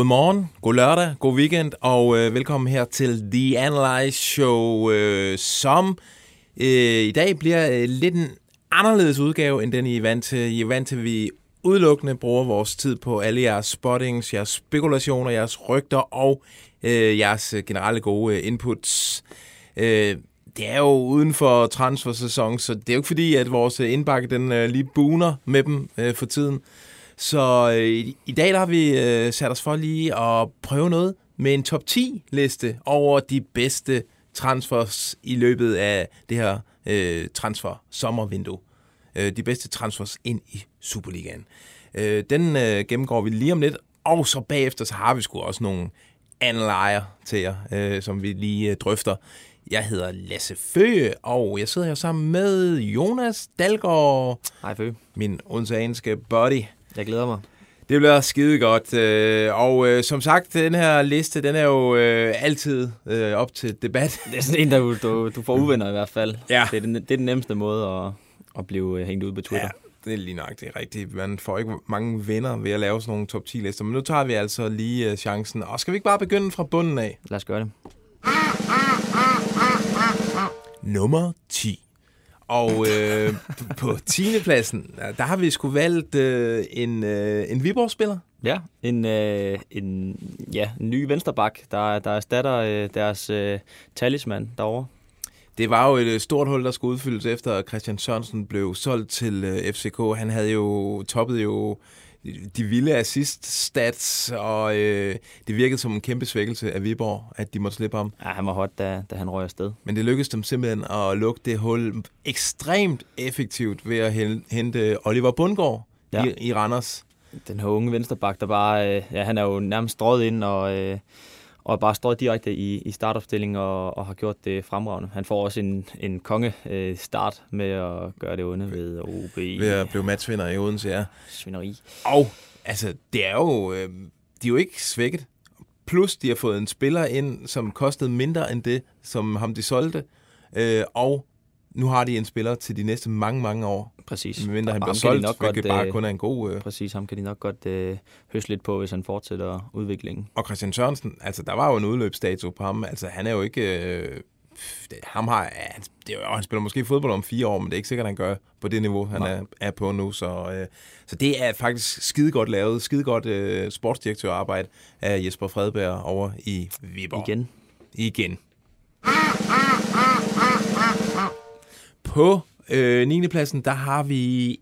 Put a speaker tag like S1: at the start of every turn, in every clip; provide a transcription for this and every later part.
S1: Godmorgen, god lørdag, god weekend, og øh, velkommen her til The Analyze Show, øh, som øh, i dag bliver øh, lidt en anderledes udgave, end den I er vant til. I er vant til, at vi udelukkende bruger vores tid på alle jeres spottings, jeres spekulationer, jeres rygter og øh, jeres øh, generelle gode øh, inputs. Øh, det er jo uden for transfersæson, så det er jo ikke fordi, at vores øh, indbakke den øh, lige buner med dem øh, for tiden. Så øh, i, dag der har vi øh, sat os for lige at prøve noget med en top 10 liste over de bedste transfers i løbet af det her øh, transfer sommervindue. Øh, de bedste transfers ind i Superligaen. Øh, den øh, gennemgår vi lige om lidt, og så bagefter så har vi sgu også nogle analyser til jer, øh, som vi lige øh, drøfter. Jeg hedder Lasse Føge, og jeg sidder her sammen med Jonas Dalgaard.
S2: Hej Føge.
S1: Min odenseanske buddy.
S2: Jeg glæder mig.
S1: Det bliver skide godt. Øh, og øh, som sagt, den her liste, den er jo øh, altid op til debat.
S2: Det er sådan en, der du, du, får uvenner i hvert fald.
S1: Ja.
S2: Det er den, det er den nemmeste måde at, at blive hængt ud på Twitter. Ja.
S1: Det er lige nok, det er rigtigt. Man får ikke mange venner ved at lave sådan nogle top 10 lister. Men nu tager vi altså lige chancen. Og skal vi ikke bare begynde fra bunden af?
S2: Lad os gøre det.
S1: Nummer 10. Og øh, på 10. pladsen, der har vi sgu valgt øh, en, øh, en Viborg-spiller.
S2: Ja, en, øh, en, ja, en ny vensterbak, der, der erstatter øh, deres øh, talisman derovre.
S1: Det var jo et øh, stort hul, der skulle udfyldes efter, at Christian Sørensen blev solgt til øh, FCK. Han havde jo toppet jo de vilde assist-stats, og øh, det virkede som en kæmpe svækkelse af Viborg, at de måtte slippe ham.
S2: Ja, han var hot, da, da han røg afsted.
S1: Men det lykkedes dem simpelthen at lukke det hul ekstremt effektivt ved at hente Oliver Bundgaard ja. i, i Randers.
S2: Den her unge vensterbak, der bare, øh, ja, han er jo nærmest strøget ind, og... Øh, og bare står direkte i, i startopstillingen og, og har gjort det fremragende. Han får også en, en konge øh, start med at gøre det onde ved OB.
S1: Ved at blive matchvinder i Odense, ja.
S2: Svineri.
S1: Og altså, det er jo, øh, de er jo ikke svækket. Plus, de har fået en spiller ind, som kostede mindre end det, som ham de solgte. Øh, og nu har de en spiller til de næste mange, mange år.
S2: Præcis.
S1: Mindre han bliver solgt, nok godt, bare øh, kun er en god... Øh...
S2: Præcis, ham kan de nok godt øh, høste lidt på, hvis han fortsætter udviklingen.
S1: Og Christian Sørensen, altså der var jo en udløbsdato på ham. Altså han er jo ikke... Øh, ham har, ja, det jo, han spiller måske fodbold om fire år, men det er ikke sikkert, han gør på det niveau, han er, er på nu. Så, øh, så det er faktisk skide godt lavet, skide godt øh, sportsdirektørarbejde af Jesper Fredberg over i Viborg.
S2: Igen.
S1: Igen. På øh, 9. pladsen, der har vi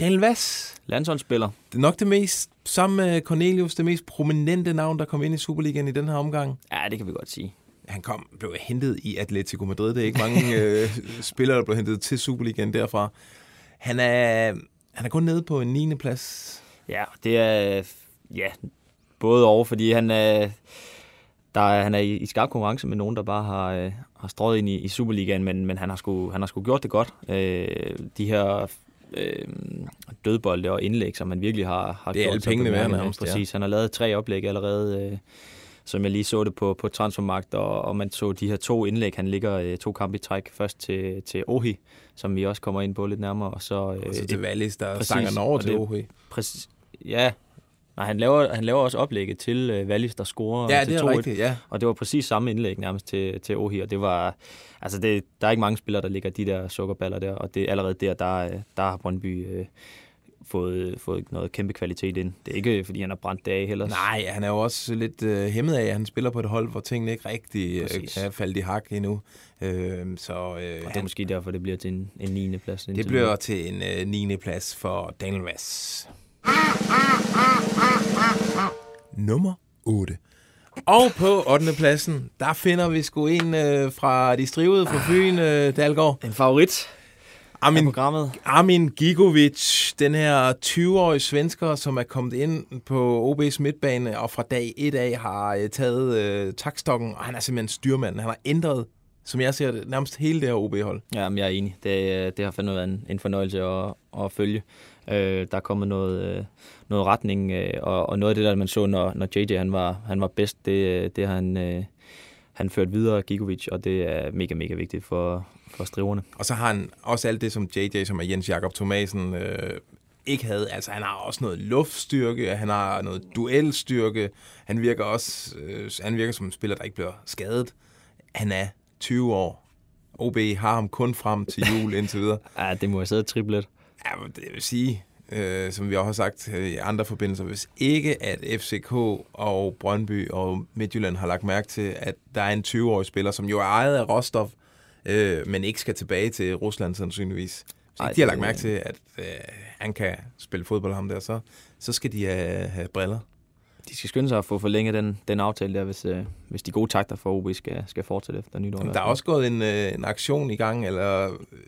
S1: Daniel Vass.
S2: Landsholdsspiller.
S1: Det er nok det mest, sammen med Cornelius, det mest prominente navn, der kom ind i Superligaen i den her omgang.
S2: Ja, det kan vi godt sige.
S1: Han kom, blev hentet i Atletico Madrid. Det er ikke mange øh, spillere, der blev hentet til Superligaen derfra. Han er, han er kun nede på en 9. plads.
S2: Ja, det er ja, både over, fordi han er, der, han er i, i skarp konkurrence med nogen, der bare har, øh, har strøget ind i, i Superligaen, men, men han, har sgu, han har sgu gjort det godt. Øh, de her øh, dødbolde og indlæg, som han virkelig har, har
S1: det er
S2: gjort.
S1: alle pengene værd nærmest,
S2: Præcis, ja. han har lavet tre oplæg allerede, øh, som jeg lige så det på, på transfermagt, og, og man så de her to indlæg, han ligger øh, to kampe i træk, først til, til Ohi, som vi også kommer ind på lidt nærmere, og så...
S1: Øh, og så til Wallis, der præcis, sanger over til Ohi.
S2: Præcis, ja, Nej, han laver, han laver også oplægget til øh, Wallis, der scorer
S1: ja,
S2: til
S1: det er 2 rigtigt, ja.
S2: Og det var præcis samme indlæg nærmest til, til Ohi, og det var... Altså, det, der er ikke mange spillere, der ligger de der sukkerballer der, og det er allerede der, der, der har Brøndby øh, fået, fået noget kæmpe kvalitet ind. Det er ikke, fordi han har brændt det af heller.
S1: Nej, han er jo også lidt øh, hæmmet af, at han spiller på et hold, hvor tingene ikke rigtig øh, kan falde i hak endnu. Øh, så, øh,
S2: og det er han, måske derfor, det bliver til en, en 9. plads.
S1: Det bliver nu. til en øh, 9. plads for Daniel Vass. Nummer 8. Og på 8. pladsen, der finder vi sgu en øh, fra de strivede fra Fyn, øh, Dalgaard.
S2: En favorit Armin, programmet.
S1: Armin Gigovic, den her 20-årige svensker, som er kommet ind på OB's midtbane, og fra dag 1 af har øh, taget øh, takstokken, og han er simpelthen styrmand. Han har ændret som jeg ser det, nærmest hele det her OB-hold.
S2: Ja, men jeg er enig. Det, øh, det har fandme været en, en fornøjelse at, at følge. Øh, der er kommet noget, øh, noget retning, øh, og, og noget af det, der man så, når, når JJ han var, han var bedst, det, øh, det har han, øh, han ført videre, Gigovic, og det er mega, mega vigtigt for, for striverne.
S1: Og så har han også alt det, som JJ, som er Jens Jakob Thomasen, øh, ikke havde. Altså, han har også noget luftstyrke, han har noget duelstyrke, han virker også øh, han virker som en spiller, der ikke bliver skadet. Han er 20 år. OB har ham kun frem til jul indtil videre.
S2: ja, det må jeg sidde triplet.
S1: Ja, det vil sige, øh, som vi også har sagt øh, i andre forbindelser, hvis ikke at FCK og Brøndby og Midtjylland har lagt mærke til, at der er en 20-årig spiller, som jo er ejet af Rostov, øh, men ikke skal tilbage til Rusland sandsynligvis. Hvis Ej, ikke de har lagt mærke til, at øh, han kan spille fodbold ham der, så, så skal de have, have briller.
S2: De skal skynde sig at få forlænget den, den aftale der, hvis, øh, hvis de gode takter for OB skal, skal fortsætte efter nytår.
S1: Der er også gået en, øh, en aktion i gang, eller...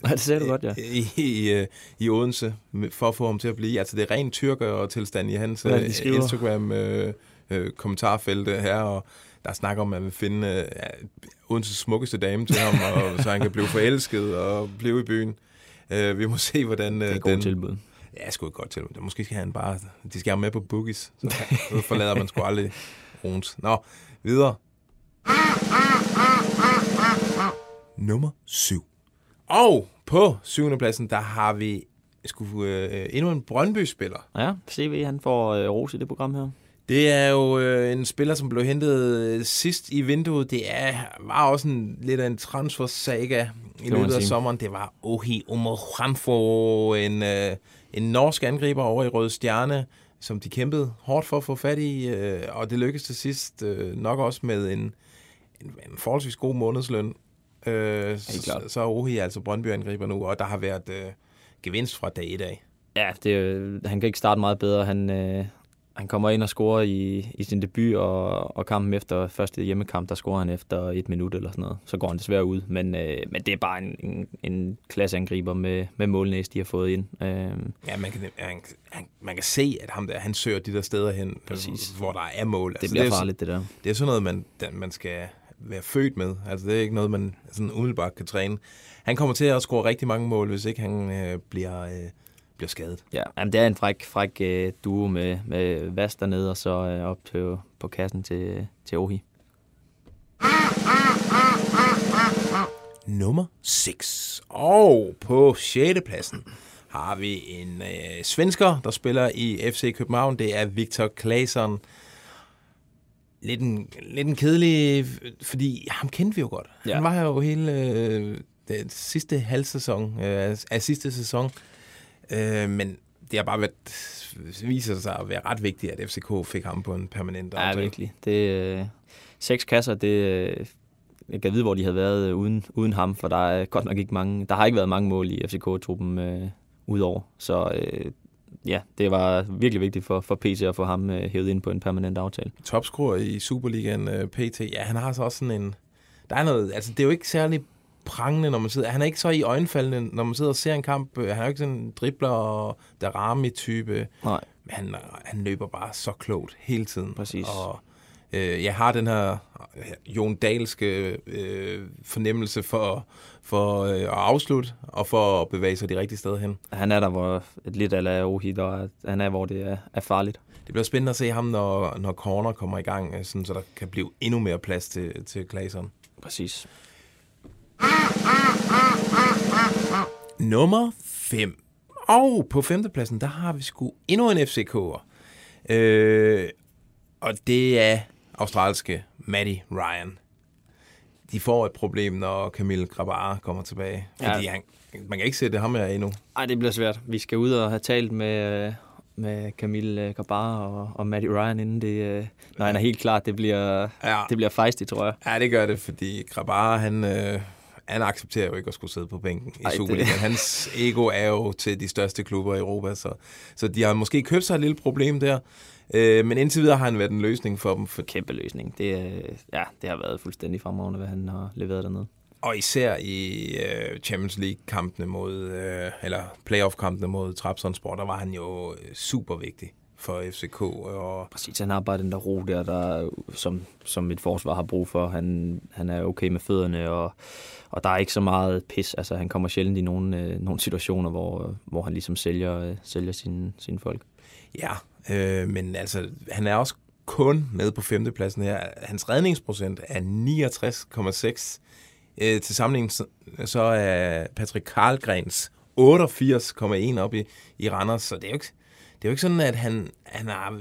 S2: Ja, det ser du godt, ja.
S1: I, i, øh, i Odense, for at få ham til at blive. Altså, det er rent tyrker tilstand i hans ja, øh, Instagram øh, øh, kommentarfelte her, og der snakker om, at man vil finde øh, Odenses smukkeste dame til ham, og, så han kan blive forelsket og blive i byen. Øh, vi må se, hvordan...
S2: Øh, det er et den, tilbud.
S1: Ja, sgu et godt tilbud. Måske skal han bare... De skal have med på boogies, så, forlader man sgu aldrig Rons. Nå, videre. Nummer 7. Og på syvende pladsen, der har vi sgu, øh, endnu en Brøndby-spiller.
S2: Ja, CV han får øh, ros i det program her.
S1: Det er jo øh, en spiller, som blev hentet øh, sidst i vinduet. Det er, var også en, lidt af en transfer-saga i løbet af sommeren. Det var Ohi Omoranfo, en, øh, en norsk angriber over i Røde Stjerne, som de kæmpede hårdt for at få fat i, øh, og det lykkedes til sidst øh, nok også med en, en, en forholdsvis god månedsløn. Øh, så, så er Ohi altså Brøndby-angriber nu, og der har været øh, gevinst fra dag i dag.
S2: Ja, det, han kan ikke starte meget bedre. Han, øh, han kommer ind og scorer i, i sin debut, og, og kampen efter første hjemmekamp, der scorer han efter et minut eller sådan noget. Så går han desværre ud, men, øh, men det er bare en, en, en klasseangriber med, med målnæs, de har fået ind. Øh.
S1: Ja, man kan, han, han, man kan se, at ham der, han søger de der steder hen, Præcis. hvor der er mål.
S2: Altså, det bliver det er, farligt, det der.
S1: Det er sådan noget, man, man skal være født med. Altså, det er ikke noget, man sådan umiddelbart kan træne. Han kommer til at score rigtig mange mål, hvis ikke han øh, bliver... Øh, bliver skadet.
S2: Ja, jamen, det er en fræk, fræk uh, duo med, med Vast dernede, og så uh, op til, på kassen til, til Ohi.
S1: Nummer 6. Og på 6. pladsen har vi en uh, svensker, der spiller i FC København. Det er Victor Claesson. Lidt en, lidt en kedelig, fordi ham kendte vi jo godt. Ja. Han var jo hele uh, den sidste halvsæson uh, af sidste sæson Øh, men det har bare været, viser sig at være ret vigtigt, at FCK fik ham på en permanent
S2: aftale. Ja, virkelig. Det, øh, seks kasser, det, øh, jeg kan vide, hvor de havde været øh, uden, uden ham, for der er godt nok ikke mange, der har ikke været mange mål i FCK-truppen øh, udover. Så øh, ja, det var virkelig vigtigt for, for PC at få ham øh, hævet ind på en permanent aftale.
S1: Topscorer i Superligaen, øh, PT, ja, han har så også sådan en... Der er noget, altså det er jo ikke særlig prangende, når man sidder... Han er ikke så i øjenfaldene, når man sidder og ser en kamp. Han er jo ikke sådan en dribler og derami-type. Nej. Men han, han løber bare så klogt hele tiden.
S2: Præcis.
S1: Og øh, jeg har den her Jon Dahlske øh, fornemmelse for, for øh, at afslutte og for at bevæge sig de rigtige steder hen.
S2: Han er der, hvor et lidt ala Ohid, og han er, hvor det er, er farligt.
S1: Det bliver spændende at se ham, når, når corner kommer i gang, øh, sådan, så der kan blive endnu mere plads til, til Claesson.
S2: Præcis.
S1: Nummer 5. Og på femtepladsen, der har vi sgu endnu en FCK'er. Øh, og det er australske Matty Ryan. De får et problem, når Camille Grabar kommer tilbage. Fordi ja. han, man kan ikke sætte ham her endnu.
S2: Nej, det bliver svært. Vi skal ud og have talt med, med Camille Grabar og, og Matty Ryan, inden det, øh, når han er helt klar, det bliver, ja. det bliver fejstigt, tror jeg.
S1: Ja, det gør det, fordi Grabar, han... Øh, han accepterer jo ikke at skulle sidde på bænken i Superligaen. Det... Hans ego er jo til de største klubber i Europa, så, så de har måske købt sig et lille problem der. Øh, men indtil videre har han været en løsning for dem. For...
S2: Kæmpe løsning. Det, ja, det har været fuldstændig fremragende, hvad han har leveret dernede.
S1: Og især i uh, Champions League-kampene mod, uh, eller playoff-kampene mod Trabzonspor, der var han jo super vigtig for FCK. Og...
S2: Præcis, han har bare den der ro der, der som, som et forsvar har brug for. Han, han er okay med fødderne, og, og der er ikke så meget pis. Altså, han kommer sjældent i nogle, øh, nogle situationer, hvor, hvor han ligesom sælger, øh, sælger sine, sine folk.
S1: Ja, øh, men altså, han er også kun med på femtepladsen her. Hans redningsprocent er 69,6. Øh, til sammenligning så, så er Patrick Karlgrens 88,1 op i, i Randers, så det er jo ikke, det er jo ikke sådan, at han, han har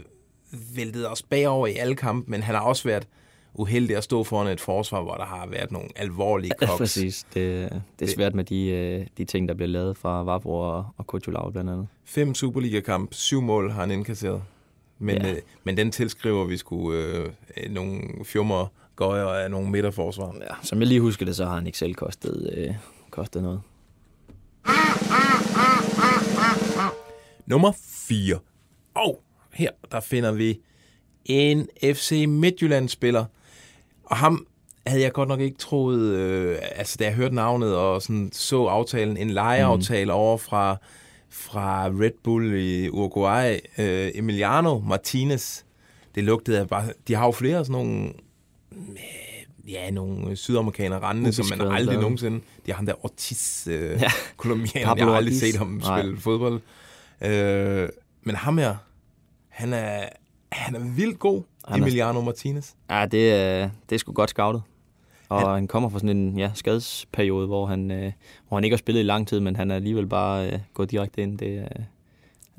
S1: væltet os bagover i alle kampe, men han har også været uheldig at stå foran et forsvar, hvor der har været nogle alvorlige koks.
S2: Ja, præcis. Det, det er svært med de, øh, de ting, der bliver lavet fra Vavro og, og Kutulov blandt andet.
S1: Fem Superliga-kamp, syv mål har han indkasseret. Men, ja. øh, men den tilskriver vi skulle øh, nogle fjummer gøjer af nogle midterforsvar.
S2: Ja, som jeg lige husker det, så har han ikke selv kostet, øh, kostet noget.
S1: Nummer 4. Og her der finder vi en FC Midtjylland-spiller. Og ham havde jeg godt nok ikke troet, øh, altså da jeg hørte navnet og sådan så aftalen, en lejeaftale mm. over fra, fra Red Bull i Uruguay, øh, Emiliano Martinez. Det lugtede af bare, de har jo flere sådan nogle, øh, ja, nogle sydamerikanere rendende, som man aldrig nogensinde, de har han der Ortiz, øh, ja. kolumbianer, jeg har aldrig set ham spille fodbold. Øh, men ham her, han er, han er vildt god, han Emiliano Martinez.
S2: Ja, det, er, det er sgu godt scoutet. Og han, han kommer fra sådan en ja, skadesperiode, hvor han, øh, hvor han ikke har spillet i lang tid, men han er alligevel bare øh, gået direkte ind. Det, øh,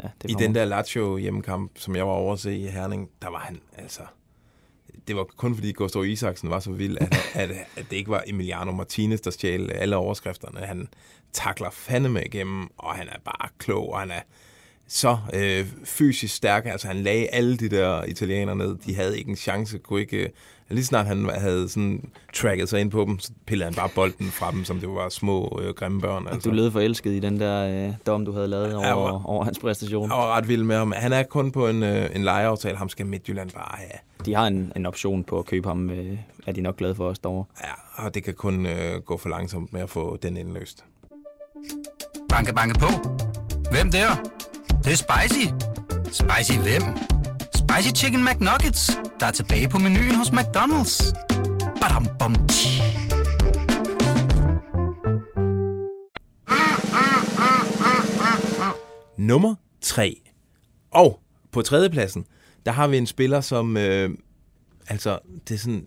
S1: ja, det I den der Lazio hjemmekamp, som jeg var over at se i Herning, der var han altså... Det var kun fordi Gustav Isaksen var så vild, at, at, at det ikke var Emiliano Martinez, der stjal alle overskrifterne. Han takler fandeme igennem, og han er bare klog, og han er så øh, fysisk stærk. Altså han lagde alle de der italienere ned. De havde ikke en chance. Kunne ikke, øh, lige snart han havde sådan tracket sig ind på dem, så pillede han bare bolden fra dem, som det var små øh, grimme børn.
S2: Altså. Du lød forelsket i den der øh, dom, du havde lavet over, var, over hans præstation.
S1: Jeg var ret vild med ham. Han er kun på en, øh, en lejeaftale. Ham skal Midtjylland bare have.
S2: De har en, en option på at købe ham. Øh, er de nok glade for os derovre.
S1: Ja, og det kan kun øh, gå for langsomt med at få den indløst.
S3: Banke, banke på. Hvem der? Det er spicy. Spicy hvem? Spicy Chicken McNuggets, der er tilbage på menuen hos McDonald's. Badum, bom,
S1: Nummer 3. Og på tredjepladsen, der har vi en spiller, som... Øh, altså, det er sådan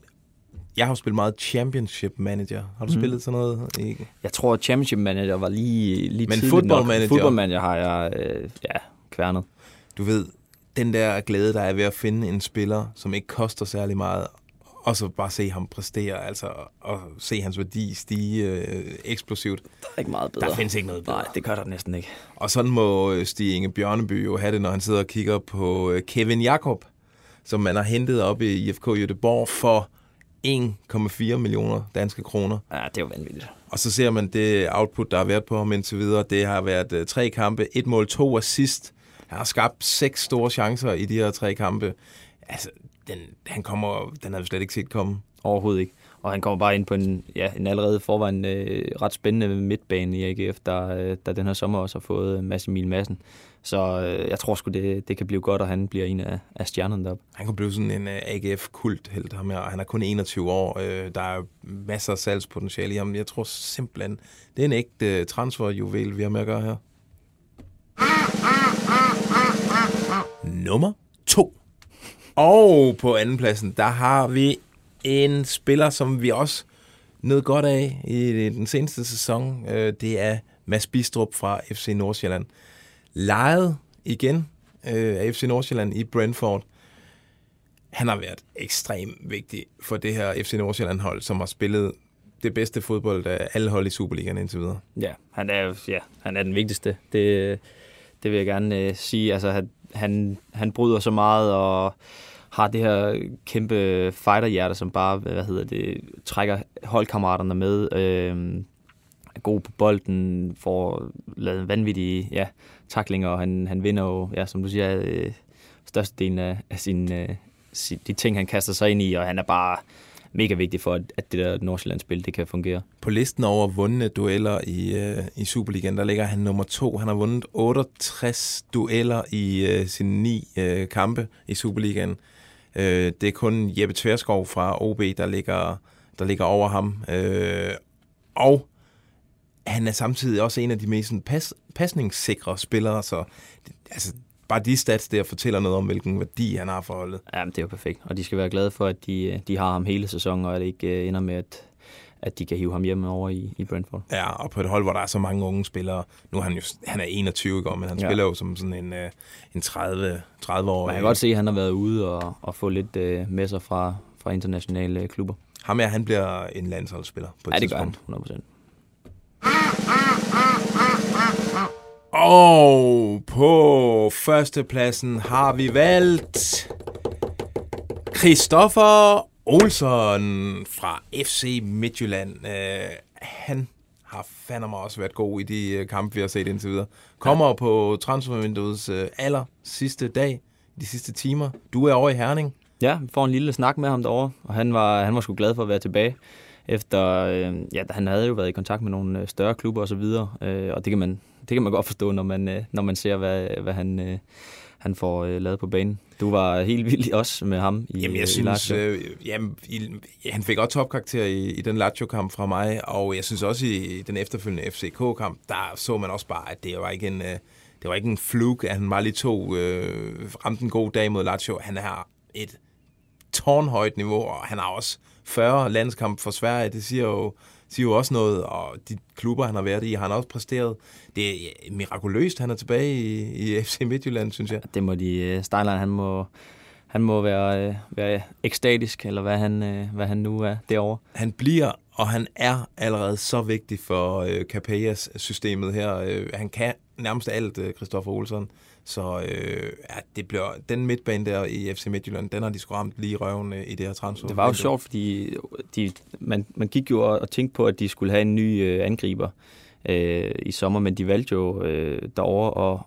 S1: jeg har jo spillet meget Championship Manager. Har du mm. spillet sådan noget? Ikke?
S2: Jeg tror, at Championship Manager var lige, lige
S1: Men Football Manager?
S2: Football Manager har jeg øh, ja, kværnet.
S1: Du ved, den der glæde, der er ved at finde en spiller, som ikke koster særlig meget, og så bare se ham præstere, altså, og se hans værdi stige øh, eksplosivt.
S2: Der er ikke meget bedre.
S1: Der findes ikke noget bedre.
S2: Nej, det gør der næsten ikke.
S1: Og sådan må øh, Stig Inge Bjørneby jo have det, når han sidder og kigger på øh, Kevin Jakob, som man har hentet op i IFK Göteborg for 1,4 millioner danske kroner.
S2: Ja, det er jo vanvittigt.
S1: Og så ser man det output, der har været på ham indtil videre. Det har været uh, tre kampe, et mål, to assist. Han har skabt seks store chancer i de her tre kampe. Altså, den, han kommer, den har vi slet ikke set komme.
S2: Overhovedet ikke. Og han kommer bare ind på en, ja, en allerede forvejen øh, ret spændende midtbane i AGF, der, øh, der den her sommer også har fået øh, masse Emil Madsen. Så øh, jeg tror sgu, det, det kan blive godt, og han bliver en af, af stjernerne deroppe.
S1: Han kan blive sådan en øh, uh, AGF-kult helt ham her. Han er kun 21 år. Øh, der er masser af salgspotentiale i ham. Jeg tror simpelthen, det er en ægte øh, transferjuvel, vi har med at gøre her. Nummer to. Og på andenpladsen, der har vi en spiller, som vi også nød godt af i den seneste sæson. Øh, det er Mads Bistrup fra FC Nordsjælland. Lejet igen øh, af FC Nordsjælland i Brentford. Han har været ekstremt vigtig for det her FC Nordsjælland-hold, som har spillet det bedste fodbold af alle hold i Superligaen indtil videre.
S2: Ja, han er, ja, han er den vigtigste. Det, det vil jeg gerne øh, sige. Altså, han, han bryder så meget, og har det her kæmpe fighterhjerte, som bare, hvad hedder det, trækker holdkammeraterne med, øh, er god på bolden, får lavet vanvittige ja, taklinger, og han, han vinder jo, ja, som du siger, øh, størstedelen af, af sin, øh, sin, de ting, han kaster sig ind i, og han er bare mega vigtig for, at, at det der Nordsjællandsspil, det kan fungere.
S1: På listen over vundne dueller i, øh, i Superligaen, der ligger han nummer to. Han har vundet 68 dueller i øh, sine ni øh, kampe i Superligaen. Øh, det er kun Jeppe Tverskov fra OB, der ligger, der ligger over ham. Øh, og han er samtidig også en af de mest pas, pasningssikre spillere, så altså, bare de stats der fortæller noget om, hvilken værdi han har for holdet.
S2: Ja, det er jo perfekt, og de skal være glade for, at de, øh, de har ham hele sæsonen, og at det ikke øh, ender med, at, at de kan hive ham hjem over i, i Brentford.
S1: Ja, og på et hold, hvor der er så mange unge spillere. Nu er han jo han er 21 år, men han ja. spiller jo som sådan en, øh, en 30, 30 år.
S2: Man kan godt se, at han har været ude og, og få lidt øh, med sig fra, fra internationale klubber.
S1: Ham her, han bliver en landsholdsspiller på et
S2: Ja, det gør
S1: tidspunkt.
S2: han, 100%.
S1: Og på førstepladsen har vi valgt Christoffer Olsson fra FC Midtjylland. Øh, han har fandme også været god i de øh, kampe, vi har set indtil videre. Kommer ja. på transfervinduets øh, aller sidste dag, de sidste timer. Du er over i Herning.
S2: Ja, vi får en lille snak med ham derovre, og han var, han var sgu glad for at være tilbage. Efter, øh, ja, han havde jo været i kontakt med nogle øh, større klubber og så videre, øh, og det kan man, det kan man godt forstå, når man, øh, når man ser, hvad, hvad han, øh, han får øh, lavet på banen. Du var helt vild også med ham i
S1: Jamen,
S2: i
S1: jeg synes,
S2: Lazio.
S1: øh, jamen, i, han fik også topkarakter i, i den Lazio-kamp fra mig, og jeg synes også i den efterfølgende FCK-kamp, der så man også bare, at det var ikke en, øh, det var ikke en fluke, at han bare lige tog, øh, ramte en god dag mod Lazio. Han har et tårnhøjt niveau, og han har også 40 landskamp for Sverige. Det siger jo, siger jo også noget, og de klubber, han har været i, har han også præsteret. Det er mirakuløst, han er tilbage i, i FC Midtjylland, synes jeg.
S2: Det må de... Øh, Steinlein, han må, han må være, øh, være ekstatisk, eller hvad han, øh, hvad han nu er derovre.
S1: Han bliver, og han er allerede så vigtig for øh, Capellas-systemet her. Øh, han kan nærmest alt, øh, Christoffer Olsson. Så øh, ja, det bliver, den midtbane der i FC Midtjylland, den har de sgu ramt lige i røven øh, i det her transfer.
S2: Det var jo sjovt, fordi de, man, man gik jo og, og tænkte på, at de skulle have en ny øh, angriber øh, i sommer, men de valgte jo øh, derovre at,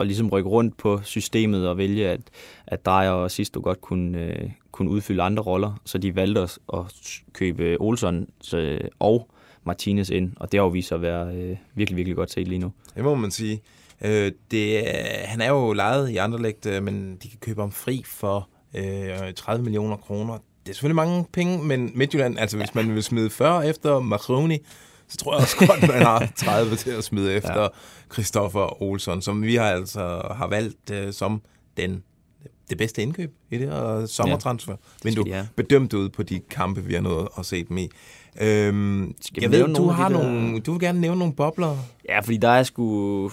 S2: at ligesom rykke rundt på systemet og vælge, at, at Drejer og Sisto godt kunne, øh, kunne udfylde andre roller. Så de valgte at, at købe Olsson øh, og Martinez ind, og det har jo vist sig at være øh, virkelig, virkelig godt set lige nu.
S1: Det må man sige. Øh, det, han er jo lejet i Anderlecht, øh, men de kan købe ham fri for øh, 30 millioner kroner. Det er selvfølgelig mange penge, men Midtjylland, altså hvis man vil smide 40 efter Makroni, så tror jeg også godt, man har 30 til at smide efter ja. Christoffer Olsson, som vi har altså har valgt øh, som den det bedste indkøb i det her sommertransfer. Men du
S2: have.
S1: bedømt ud på de kampe, vi har nået at se dem i. Øhm,
S2: Skal
S1: jeg ved, du har
S2: de der-
S1: nogle, du vil gerne nævne nogle bobler.
S2: Ja, fordi der er sgu...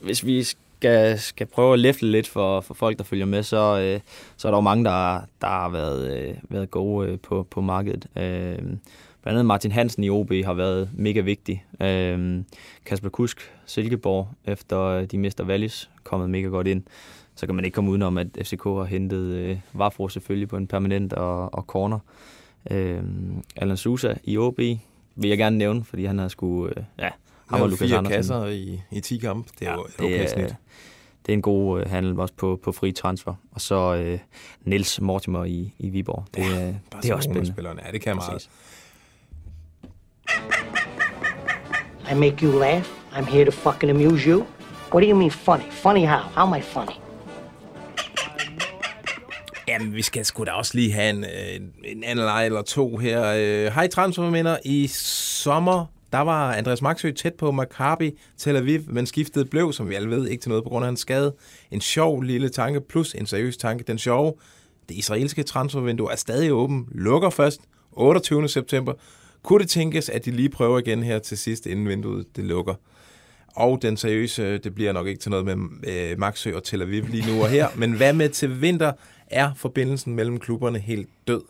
S2: Hvis vi skal, skal prøve at læfte lidt for, for folk, der følger med, så, øh, så er der jo mange, der, der har været, øh, været gode øh, på, på markedet. Øh, blandt andet Martin Hansen i OB har været mega vigtig. Øh, Kasper Kusk, Silkeborg, efter øh, de mister Wallis, kommet mega godt ind. Så kan man ikke komme udenom, at FCK har hentet øh, Vafro selvfølgelig på en permanent og, og corner. Øh, Alan Sousa i OB vil jeg gerne nævne, fordi han har sgu... Øh, ja, ham og Lukas
S1: fire
S2: Andersen.
S1: kasser i, i 10 kampe. Det er
S2: Ja,
S1: jo et
S2: det,
S1: okay
S2: er,
S1: snit.
S2: det er en god øh, handel også på, på fri transfer. Og så øh, Niels Mortimer i, i Viborg. Det, ja, det er også spændende.
S1: Spillerne. Ja, det kan meget.
S2: Præcis.
S4: I make you laugh. I'm here to fucking amuse you. What do you mean funny? Funny how? How am I funny?
S1: Jamen, vi skal sgu da også lige have øh, en, en, anden leg eller to her. Øh, Hej transferminder. I sommer, der var Andreas Maxø tæt på Maccabi Tel Aviv, men skiftet blev, som vi alle ved, ikke til noget på grund af hans skade. En sjov lille tanke, plus en seriøs tanke. Den sjove, det israelske transfervindue er stadig åben, lukker først 28. september. Kunne det tænkes, at de lige prøver igen her til sidst, inden vinduet det lukker? Og den seriøse, det bliver nok ikke til noget med øh, Maxø og Tel Aviv lige nu og her. Men hvad med til vinter? Er forbindelsen mellem klubberne helt død?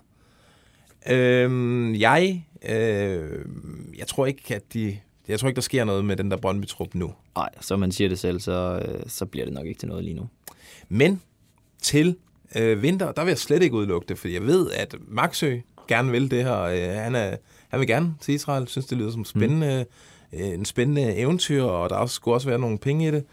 S1: Øhm, jeg, øh, jeg tror ikke, at de, jeg tror ikke, der sker noget med den der Brøndby-trup nu.
S2: Nej, så man siger det selv, så, øh, så bliver det nok ikke til noget lige nu.
S1: Men til øh, vinter, der vil jeg slet ikke udelukke det, for jeg ved, at Maxø gerne vil det her. Øh, han, er, han vil gerne til Israel, synes det lyder som spændende, øh, en spændende eventyr, og der skulle også være nogle penge i det.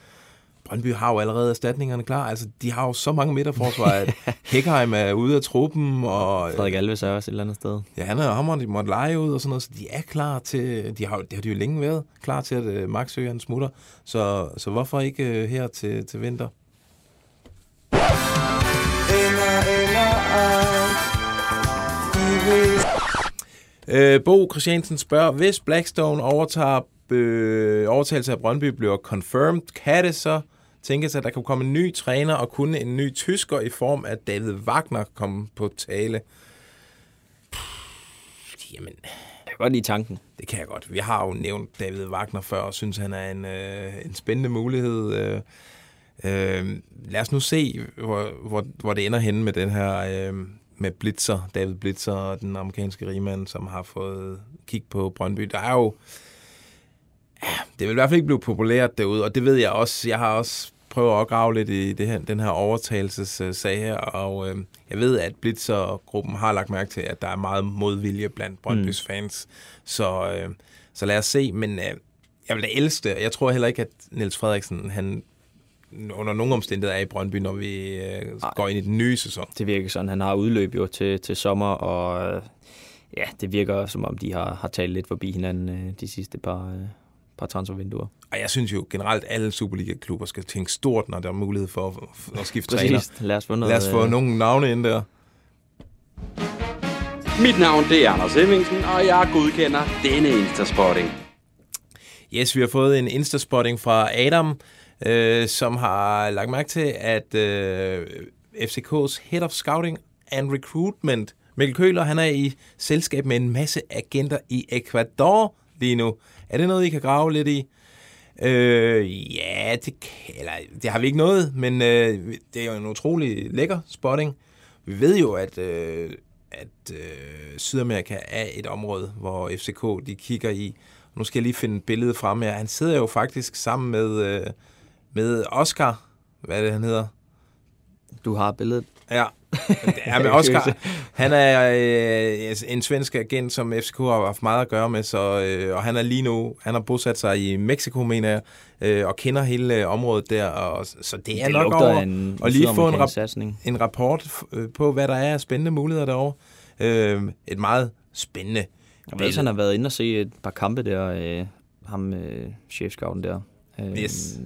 S1: Brøndby har jo allerede erstatningerne klar. Altså, de har jo så mange midterforsvar, at Hækheim er ude af truppen, og
S2: Frederik Alves er også et eller andet sted.
S1: ja, han er ham, de måtte lege ud og sådan noget, så de er klar til, de har, det har de jo længe været, klar til, at øh, Maxø han smutter. Så, så hvorfor ikke øh, her til, til vinter? Øh, Bo Christiansen spørger, hvis Blackstone overtager øh, overtagelse af Brøndby bliver confirmed, kan det så tænkes, at der kan komme en ny træner og kun en ny tysker i form af David Wagner komme på tale? Pff, Jamen,
S2: Det kan godt lide tanken.
S1: Det kan jeg godt. Vi har jo nævnt David Wagner før, og synes, han er en, øh, en spændende mulighed. Øh, øh, lad os nu se, hvor, hvor, hvor det ender henne med den her... Øh, med Blitzer, David Blitzer og den amerikanske rigmand, som har fået kig på Brøndby. Der er jo... Ja, det vil i hvert fald ikke blive populært derude, og det ved jeg også. Jeg har også prøvet at grave lidt i det her, den her overtagelsessag her, og øh, jeg ved, at Blitzer-gruppen har lagt mærke til, at der er meget modvilje blandt Brøndbys mm. fans. Så, øh, så lad os se, men øh, jeg vil da elske det. Jeg tror heller ikke, at Niels Frederiksen, han under nogle omstændigheder er i Brøndby, når vi øh, går ind i den nye sæson.
S2: Det virker sådan. Han har udløb jo til, til sommer, og øh, ja, det virker som om, de har, har talt lidt forbi hinanden øh, de sidste par, øh, par transfervinduer.
S1: Og jeg synes jo generelt, at alle Superliga-klubber skal tænke stort, når der er mulighed for at, at skifte træner.
S2: Lad os få, noget,
S1: Lad os få øh... nogle navne ind der.
S5: Mit navn det er Anders Hemmingsen, og jeg godkender denne Instaspotting.
S1: Yes, vi har fået en Instaspotting fra Adam, øh, som har lagt mærke til, at øh, FCK's Head of Scouting and Recruitment, Mikkel Køler, han er i selskab med en masse agenter i Ecuador lige nu. Er det noget, I kan grave lidt i? Øh, ja, det, eller, det har vi ikke noget, men øh, det er jo en utrolig lækker spotting. Vi ved jo, at, øh, at øh, Sydamerika er et område, hvor FCK de kigger i. Nu skal jeg lige finde et billede frem her. Han sidder jo faktisk sammen med, øh, med Oscar. Hvad er det, han hedder?
S2: Du har billedet.
S1: Ja, Ja, men Oscar, han er øh, en svensk agent, som FCK har haft meget at gøre med, så, øh, og han er lige nu, han har bosat sig i Mexico, mener jeg, øh, og kender hele øh, området der, og, så det er
S2: det
S1: nok over
S2: en,
S1: at lige få en, rap- en rapport øh, på, hvad der er af spændende muligheder derovre. Øh, et meget spændende.
S2: Jeg ved, han har været inde og se et par kampe der, øh, ham øh, chefscouten der.
S1: Øh, yes.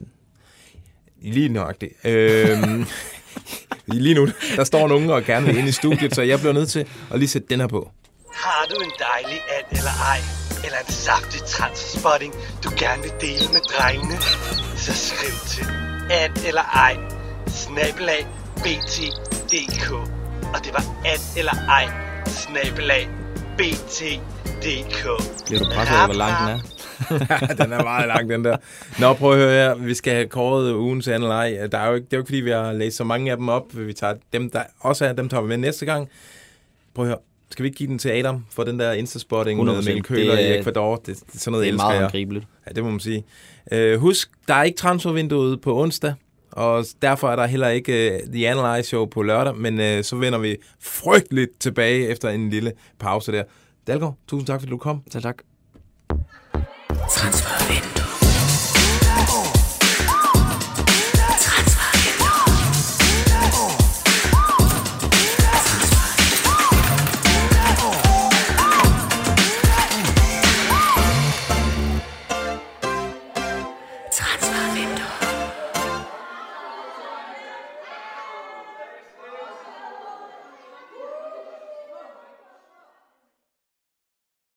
S1: Lige nøjagtigt. Øh, Lige nu, der står nogen og gerne vil ind i studiet, så jeg bliver nødt til at lige sætte den her på.
S6: Har du en dejlig and eller ej, eller en saftig transspotting, du gerne vil dele med drengene, så skriv til and eller ej, snabelag bt.dk. Og det var and eller ej, snabelag bt.dk.
S2: Bliver du presset over, hvor lang den er?
S1: den er meget lang, den der. Nå, prøv at høre her. Vi skal have kåret ugens anleg. Der er jo ikke, det er jo ikke, fordi vi har læst så mange af dem op. Vi tager dem, der også er, dem tager vi med næste gang. Prøv at høre. Skal vi ikke give den til Adam for den der Instaspotting med Mikkel Køler i Ecuador? Det, det, sådan noget
S2: det er
S1: elsker
S2: meget angribeligt.
S1: Ja, det må man sige. Uh, husk, der er ikke transfervinduet på onsdag, og derfor er der heller ikke uh, The Analyze Show på lørdag, men uh, så vender vi frygteligt tilbage efter en lille pause der. Dalgaard, tusind tak, fordi du kom.
S2: Tak, tak.
S7: Transfer Wind.